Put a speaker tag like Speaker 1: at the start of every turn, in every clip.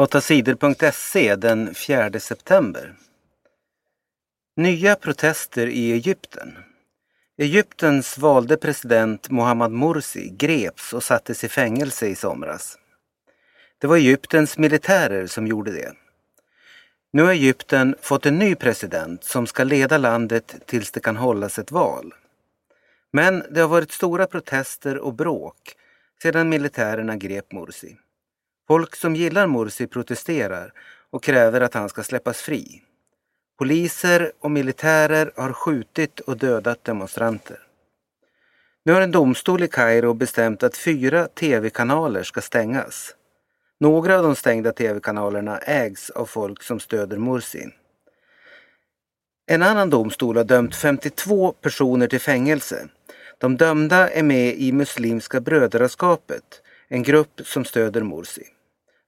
Speaker 1: 8sidor.se den 4 september. Nya protester i Egypten. Egyptens valde president Mohammad Morsi greps och sattes i fängelse i somras. Det var Egyptens militärer som gjorde det. Nu har Egypten fått en ny president som ska leda landet tills det kan hållas ett val. Men det har varit stora protester och bråk sedan militärerna grep Morsi. Folk som gillar Morsi protesterar och kräver att han ska släppas fri. Poliser och militärer har skjutit och dödat demonstranter. Nu har en domstol i Kairo bestämt att fyra tv-kanaler ska stängas. Några av de stängda tv-kanalerna ägs av folk som stöder Mursi. En annan domstol har dömt 52 personer till fängelse. De dömda är med i Muslimska brödraskapet, en grupp som stöder Mursi.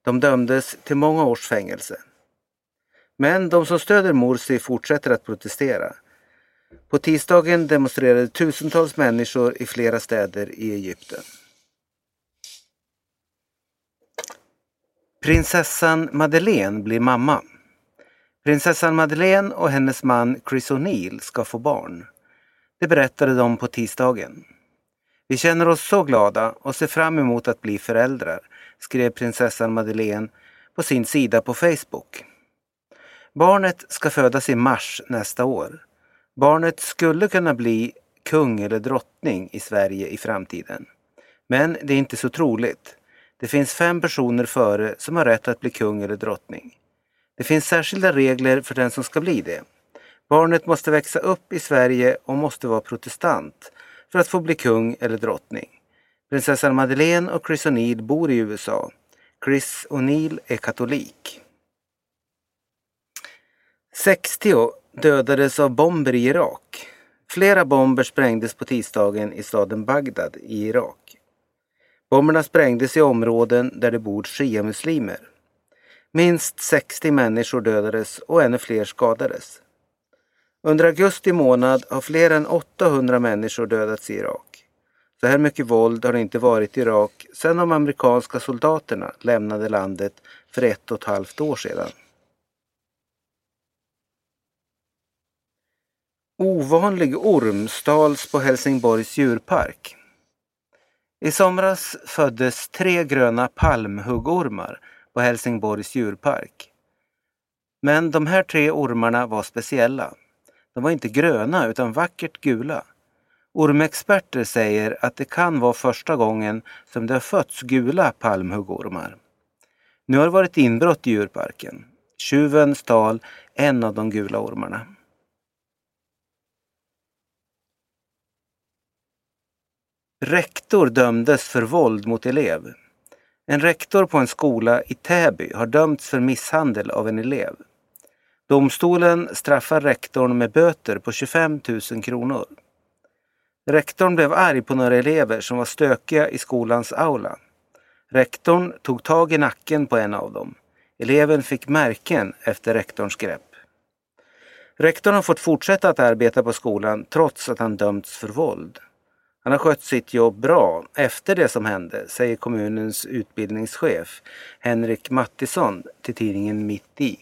Speaker 1: De dömdes till många års fängelse. Men de som stöder Morsi fortsätter att protestera. På tisdagen demonstrerade tusentals människor i flera städer i Egypten. Prinsessan Madeleine blir mamma. Prinsessan Madeleine och hennes man Chris O'Neill ska få barn. Det berättade de på tisdagen. Vi känner oss så glada och ser fram emot att bli föräldrar, skrev prinsessan Madeleine på sin sida på Facebook. Barnet ska födas i mars nästa år. Barnet skulle kunna bli kung eller drottning i Sverige i framtiden. Men det är inte så troligt. Det finns fem personer före som har rätt att bli kung eller drottning. Det finns särskilda regler för den som ska bli det. Barnet måste växa upp i Sverige och måste vara protestant för att få bli kung eller drottning. Prinsessan Madeleine och Chris O'Neill bor i USA. Chris O'Neill är katolik. 60 dödades av bomber i Irak. Flera bomber sprängdes på tisdagen i staden Bagdad i Irak. Bomberna sprängdes i områden där det bor shia-muslimer. Minst 60 människor dödades och ännu fler skadades. Under augusti månad har fler än 800 människor dödats i Irak. Så här mycket våld har det inte varit i Irak sedan de amerikanska soldaterna lämnade landet för ett och ett halvt år sedan. Ovanlig orm stals på Helsingborgs djurpark. I somras föddes tre gröna palmhuggormar på Helsingborgs djurpark. Men de här tre ormarna var speciella. De var inte gröna utan vackert gula. Ormexperter säger att det kan vara första gången som det har fötts gula palmhuggormar. Nu har det varit inbrott i djurparken. Tjuven stal en av de gula ormarna. Rektor dömdes för våld mot elev. En rektor på en skola i Täby har dömts för misshandel av en elev. Domstolen straffar rektorn med böter på 25 000 kronor. Rektorn blev arg på några elever som var stökiga i skolans aula. Rektorn tog tag i nacken på en av dem. Eleven fick märken efter rektorns grepp. Rektorn har fått fortsätta att arbeta på skolan trots att han dömts för våld. Han har skött sitt jobb bra efter det som hände, säger kommunens utbildningschef Henrik Mattisson till tidningen Mitt i.